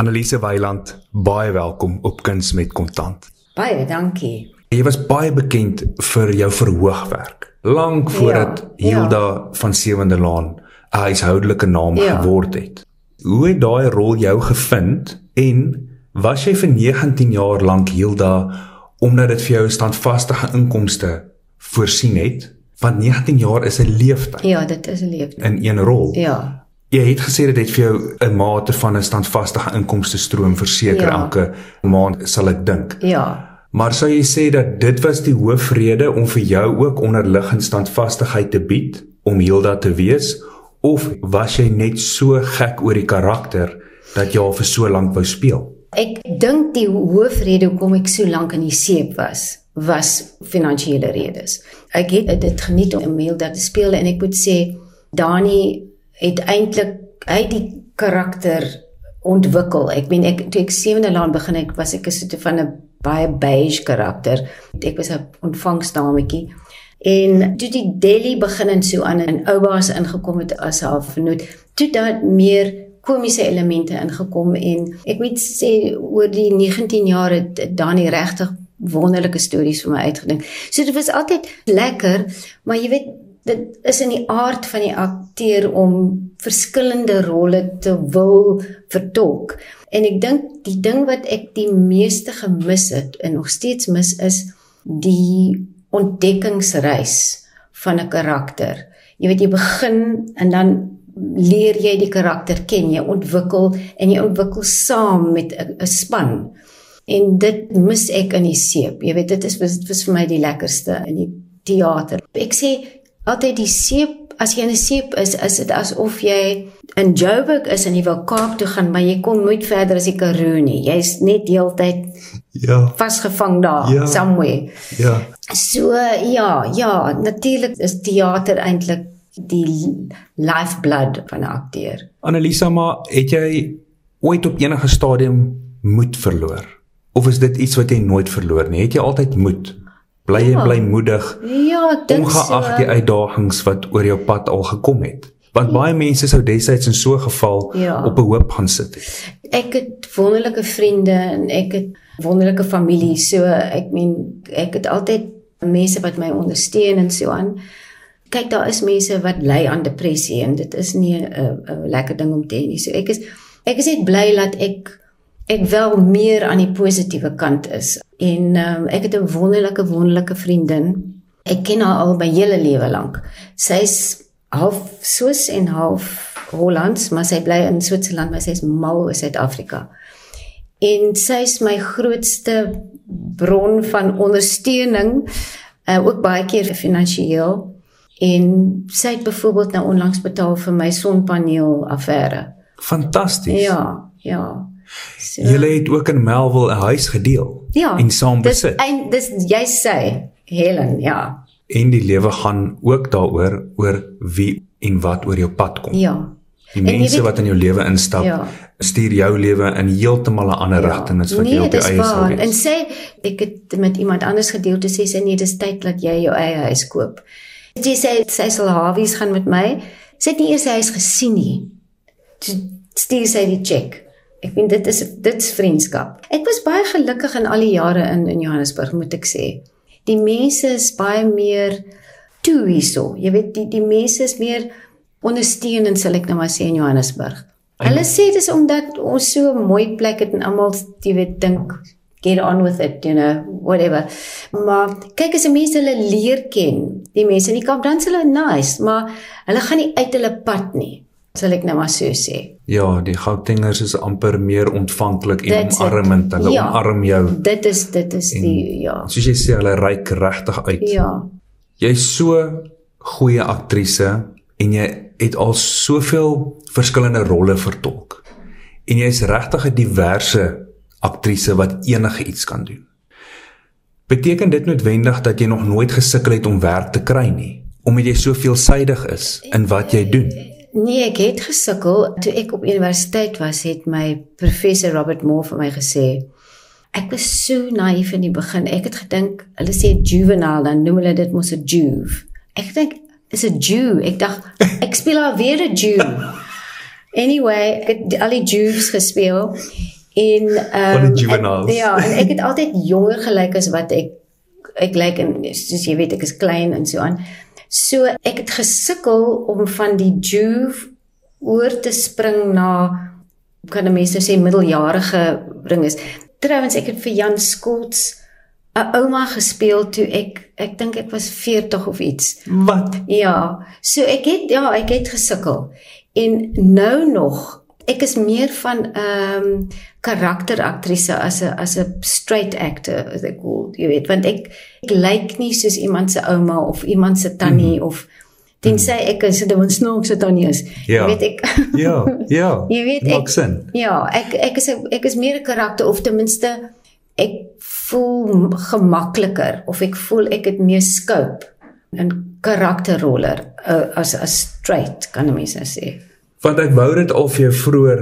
Annelise Weiland, baie welkom op Kuns met Kontant. Baie dankie. Jy was baie bekend vir jou verhoogwerk. Lank voordat Ja, ja. Hilda van Sewende Laan 'n huishoudelike naam Ja. geword het. Hoe het daai rol jou gevind en was jy vir 19 jaar lank Hilda omdat dit vir jou 'n standvaste inkomste voorsien het? Want 19 jaar is 'n leeftyd Ja, dit is 'n lewe. in een rol. Ja. Jy het gesê dit het vir jou 'n mate van 'n standvaste inkomste stroom verseker Ja. elke maand sal ek dink. Ja. Maar sou jy sê dat dit was die hoofrede om vir jou ook onderliggend standvastigheid te bied om Hilda te wees of was jy net so gek oor die karakter dat jy al vir so lank wou speel? Ek dink die hoofrede hoekom ek so lank in die seep was, was finansiële redes. Ek het dit geniet om Hilda te speel en ek moet sê Dani het eintlik hy die karakter ontwikkel. Ek meen ek toe ek sewende laan begin ek was ek 'n soort van 'n baie beige karakter. Ek was 'n ontvangsdametjie. En toe die Delhi begin en so aan en oubaas ingekom het as haar vernoot, toe daar meer komiese elemente ingekom en ek moet sê oor die 19 jaar het Dani regtig wonderlike stories vir my uitgedink. So dit was altyd lekker, maar jy weet dit is in die aard van die akteur om verskillende rolle te wil vertolk. En ek dink die ding wat ek die meeste gemis het en nog steeds mis is die ontdekkingsreis van 'n karakter. Jy weet jy begin en dan leer jy die karakter ken, jy ontwikkel en jy ontwikkel saam met 'n span. En dit mis ek in die seep. Jy weet dit is dit was vir my die lekkerste in die teater. Ek sê altyd die seep As jy in 'n seep is, is dit asof jy in Joburg is en jy wil Kaap toe gaan, maar jy kom nooit verder as die Karoo nie. Jy's net heeltyd Ja, vasgevang daar Ja. somewhere. ja. So ja, ja, natuurlik is teater eintlik die lifeblood van 'n akteur. Annelisa, maar het jy ooit op enige stadium moed verloor? Of is dit iets wat jy nooit verloor nie? Het jy altyd moed? Bly Ja. blymoedig? Ja, ek dink ongeag so. die uitdagings wat oor jou pad al gekom het. Want baie mense sou destyds in so 'n geval Ja. op 'n hoop gaan sit het. Ek het wonderlike vriende en ek het wonderlike familie. So ek meen ek het altyd mense wat my ondersteun en so aan. Kyk, daar is mense wat ly aan depressie en dit is nie 'n lekker ding om te hê nie. So ek is ek is net bly dat ek ek wel meer aan die positiewe kant is. En um, ek het 'n wonderlike wonderlike vriendin. Ek ken haar al my hele lewe lank. Sy's half Swiss en half Hollands, maar sy bly in Switserland, maar sy's mal oor Suid-Afrika. En sy's my grootste bron van ondersteuning, uh, ook baie keer finansiëel. En sy het byvoorbeeld nou onlangs betaal vir my sonpaneel affære. Fantasties. Ja, ja. So, Julle het ook in Melville 'n huis gedeel ja, en saam dis besit. ein, dis jy sê Helen, ja. En die lewe gaan ook daaroor oor wie en wat oor jou pad kom. Ja. Die En mense weet- wat in jou lewe instap, Ja. stuur jou lewe in heeltemal 'n ander rigting as wat nee, jy op jou dis eie sou waar. En wees. sê ek het met iemand anders gedeel te sê sy nee, dis tyd dat jy jou eie huis koop. Sy sê sy sal Hawies gaan met my. Sy het nie eers sy huis gesien nie. Toe stuur sy die cheque. Ek vind dit is dit's vriendskap. Ek was baie gelukkig in al die jare in in Johannesburg, moet ek sê. Die mense is baie meer toe hierso. Jy weet die die mense is meer ondersteunend sal ek nou maar sê in Johannesburg. Hulle sê dis omdat ons so 'n mooi plek het en almal jy weet dink get on with it, you know, whatever. Maar kyk as 'n mens hulle leer ken, die mense in die kamp dan is hulle nice, maar hulle gaan nie uit hulle pad nie. Sal ek nou maar so sê. Ja, die Gautengers is amper meer ontvanklik en That's omarmend. Hulle Ja. omarm jou. Dit is dit is die ja. Soos jy sê, hulle reik regtig uit. Ja. Jy's so goeie aktrise en jy het al soveel verskillende rolle vertolk. En jy's regtig 'n diverse aktrise wat enige iets kan doen. Beteken dit noodwendig dat jy nog nooit gesukkel het om werk te kry nie, omdat jy so veelsidig is in wat jy doen? Nee, ek het gesukkel toe ek op universiteit was, het my professor Robert Moore vir my gesê Ek was so naïef in die begin. Ek het gedink hulle sê juvenile dan noem hulle dit mos 'n juve. Ek dink is 'n Jew. Ek dink ek speel alweer 'n Jew. Anyway, ek het al die Jews gespeel En ehm die juveniles. ja, en ek het altyd jonger gelyk as wat ek ek lyk en soos jy weet ek is klein en so aan. So ek het gesukkel om van die juve oor te spring na kan 'n mens nou sê middeljarige ding is. Trouwens ek het vir Jan Skots 'n ouma gespeel toe ek ek dink ek was 40 of iets. Wat? Ja, so ek het ja, ek het gesukkel. En nou nog, ek is meer van 'n um, karakteraktrise as 'n as 'n straight actor, as ek wil, jy weet, want ek ek lyk nie soos iemand se ouma of iemand se tannie mm. of tensy ek is 'n snaakse tannie is. Ja. Jy weet ek Ja, ja. Jy weet ek sin. Ja, ek ek is ek is meer 'n karakter of ten minste ek voel gemakliker of ek voel ek het meer scope in karakterroller uh, as as straight kan 'n mens nou sê. Want ek wou dit al vir jou vroeër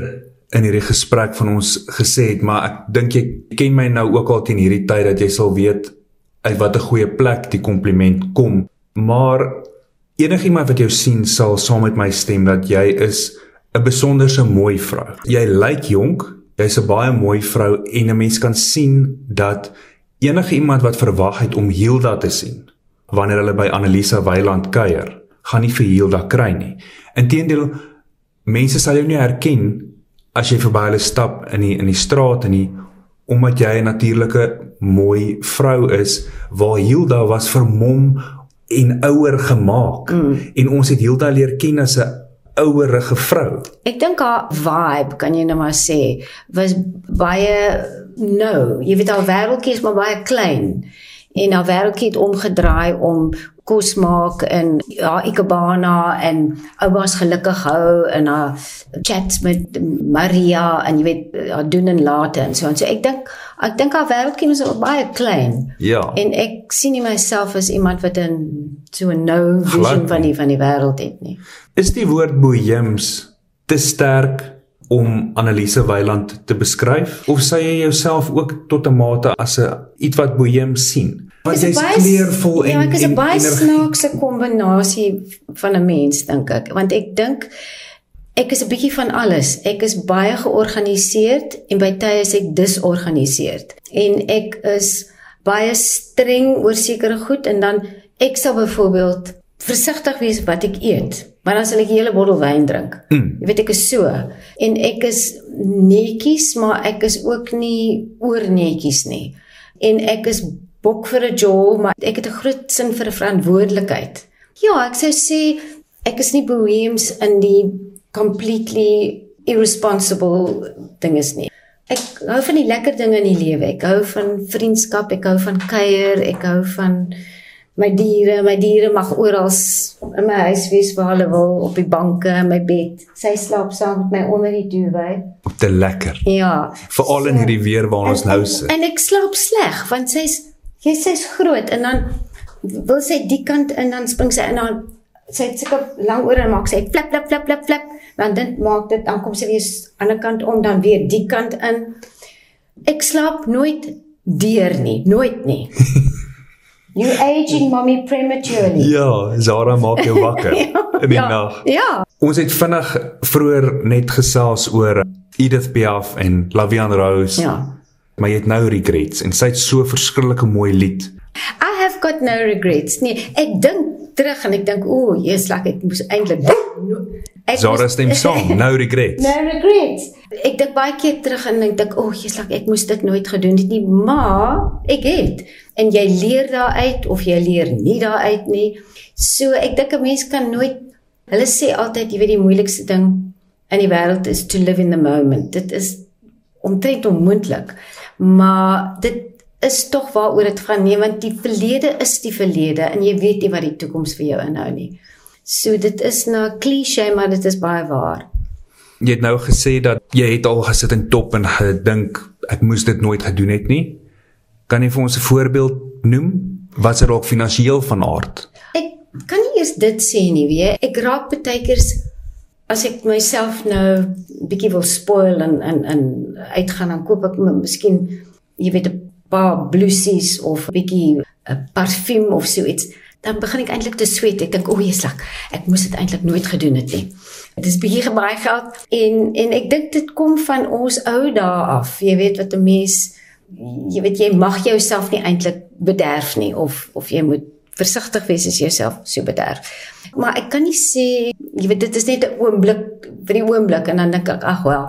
in hierdie gesprek van ons gesê het, maar ek dink jy ken my nou ook al teen hierdie tyd dat jy sal weet uit watter goeie plek die kompliment kom. Maar enigiemand wat jou sien sal saam met my stem dat jy is 'n besonderse mooi vrou. Jy lyk jonk, jy's 'n baie mooi vrou en 'n mens kan sien dat enige iemand wat verwag het om Hilda te sien wanneer hulle by Annelisa Weiland kuier, gaan nie vir Hilda kry nie. Inteendeel mense sal jou nie herken as jy verby hulle stap in die in die straat en nie omdat jy 'n natuurlike mooi vrou is waar Hilda was vermom en ouer gemaak mm. en ons het Hilda leer ken as 'n ouerige vrou. Ek dink haar vibe kan jy nou maar sê was baie nou, jy weet haar wêreldjie is maar baie klein en haar wêreldjie het omgedraai om kos maak en ja ikebana en ouers gelukkig hou en haar chats met Maria en jy weet haar doen en late en so en so. Ek dink ek dink haar wêreldjie is baie klein. Ja. en ek sien nie myself as iemand wat 'n so 'n nou Glad vision van die van die wêreld het nie. Is die woord boheems te sterk om Annelise Weiland te beskryf of sê jy jouself ook tot 'n mate as 'n iets wat boheems sien? Want jy's kleurvol en Ja, ek is 'n baie snaakse kombinasie van 'n mens dink ek, want ek dink ek is 'n bietjie van alles. Ek is baie georganiseerd en by tye is ek disorganiseerd. En ek is baie streng oor sekere goed en dan ek sal byvoorbeeld versigtig wees wat ek eet. Maar dan sal ek 'n hele bottel wyn drink. Mm. Jy weet ek is so en ek is netjies, maar ek is ook nie oornetjies nie. En ek is bok vir 'n jol, maar ek het 'n groot sin vir 'n verantwoordelikheid. Ja, ek sou sê ek is nie boheems in die completely irresponsible dinges nie. Ek hou van die lekker dinge in die lewe. Ek hou van vriendskap, ek hou van kuier, ek hou van my diere. My diere mag oral in my huis wees waar hulle wil, op die banke, in my bed. Sy slaap saam met my onder die duvet. Te lekker. Ja. Veral in hierdie weer waar ons nou sit. En ek slaap sleg want sy's jy sy's groot en dan wil sy die kant in dan spring sy in dan sy het sulke lang ore en maak sy flap flap flap flap flap dan dit maak dit dan kom sy weer s- ander kant om dan weer die kant in. Ek slaap nooit deur nie, nooit nie. You aging mommy prematurely. Ja, Zara maak jou wakker in die ja, nag. Ja. Ons het vinnig vroeër net gesels oor Edith Piaf en Lavian Rose. Ja. Maar jy het nou regrets en sy het so verskillike mooi lied. I have got no regrets. Nee, ek dink terug en ek dink, o, jy's lekker, ek moes eintlik ek Zara moes- stem saam, no regrets. No regrets. Ek dink baie keer terug en ek dink, o, jy's lekker, ek moes dit nooit gedoen het nie, maar ek het. En jy leer daaruit of jy leer nie daaruit nie. So ek dink 'n mens kan nooit hulle sê altyd, jy weet die moeilikste ding in die wêreld is to live in the moment. Dit is omtrent onmoontlik. Maar dit is tog waaroor dit gaan nee want die verlede is die verlede en jy weet nie wat die toekoms vir jou inhou nie. So dit is nou 'n klise maar dit is baie waar. Jy het nou gesê dat jy het al gesit en top en gedink ek moes dit nooit gedoen het nie. Kan jy vir ons 'n voorbeeld noem? Wat is dalk finansiëel van aard? Ek kan nie eers dit sê nie, weet jy. Ek raak baie keer as ek myself nou bietjie wil spoil en en en uitgaan dan koop ek m- miskien jy weet 'n paar blousies of bietjie 'n parfuum of so iets. Dan begin ek eintlik te sweet. Ek dink o, jy's lak. Ek moes dit eintlik nooit gedoen het nie. Dit is baie geld en en ek dink dit kom van ons ou dae af. Jy weet wat 'n mens jy weet jy mag jouself nie eintlik bederf nie of of jy moet versigtig wees as jouself so bederf. Maar ek kan nie sê jy weet dit is net 'n oomblik vir die oomblik en dan dink ek ag wel,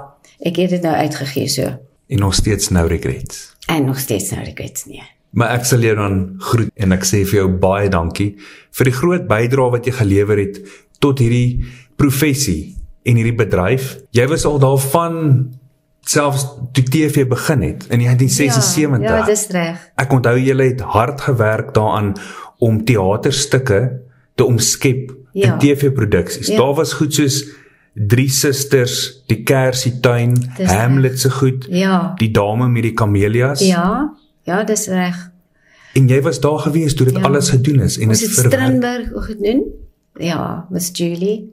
ek het dit nou uitgegee so. En nog steeds nou regrets. En nog steeds nou regrets nie. Maar ek sal jou dan groet en ek sê vir jou baie dankie vir die groot bydrae wat jy gelewer het tot hierdie professie en hierdie bedryf. Jy was al daarvan selfs toe TV begin het in 1976. Ja, ja dis reg. Ek onthou julle het hard gewerk daaraan om teaterstukke te omskep ja. in TV-produksies. Ja. Daar was goed soos Drie Susters, Die Kersie Tuin, Hamlet se goed. Ja. Die Dame met die Kamelias. Ja. Ja, dis reg. En jy was daar gewees toe dit ja. alles gedoen is en dit vir Strindberg gedoen. Ja, Miss Julie.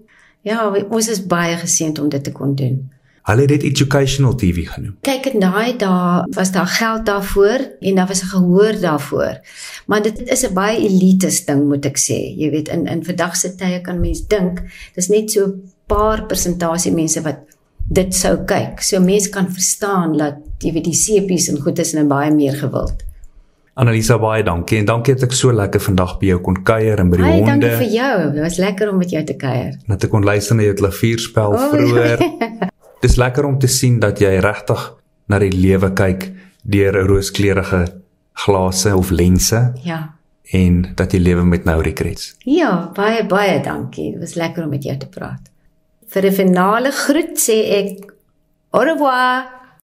Ja, ons is baie geseënd om dit te kon doen. Hulle het dit educational TV genoem. Kyk in daai dae was daar geld daarvoor en daar was 'n gehoor daarvoor. Maar dit is 'n baie elites ding moet ek sê. Jy weet in in vandag se tye kan mens dink dis net so 'n paar persentasie mense wat dit sou kyk. So mense kan verstaan dat jy weet die sepies en goed is nou baie meer gewild. Annalisa baie dankie en dankie dat ek so lekker vandag by jou kon kuier en by die hey, honde. Dankie vir jou. Dit was lekker om met jou te kuier. Dat ek kon luister na jou klavierspel oh, vroeër. Dis lekker om te sien dat jy regtig na die lewe kyk deur 'n rooskleurige glase of lense. Ja. En dat jy lewe met nou regrets. Ja, baie baie dankie. Dit was lekker om met jou te praat. Vir 'n finale groet sê ek au revoir.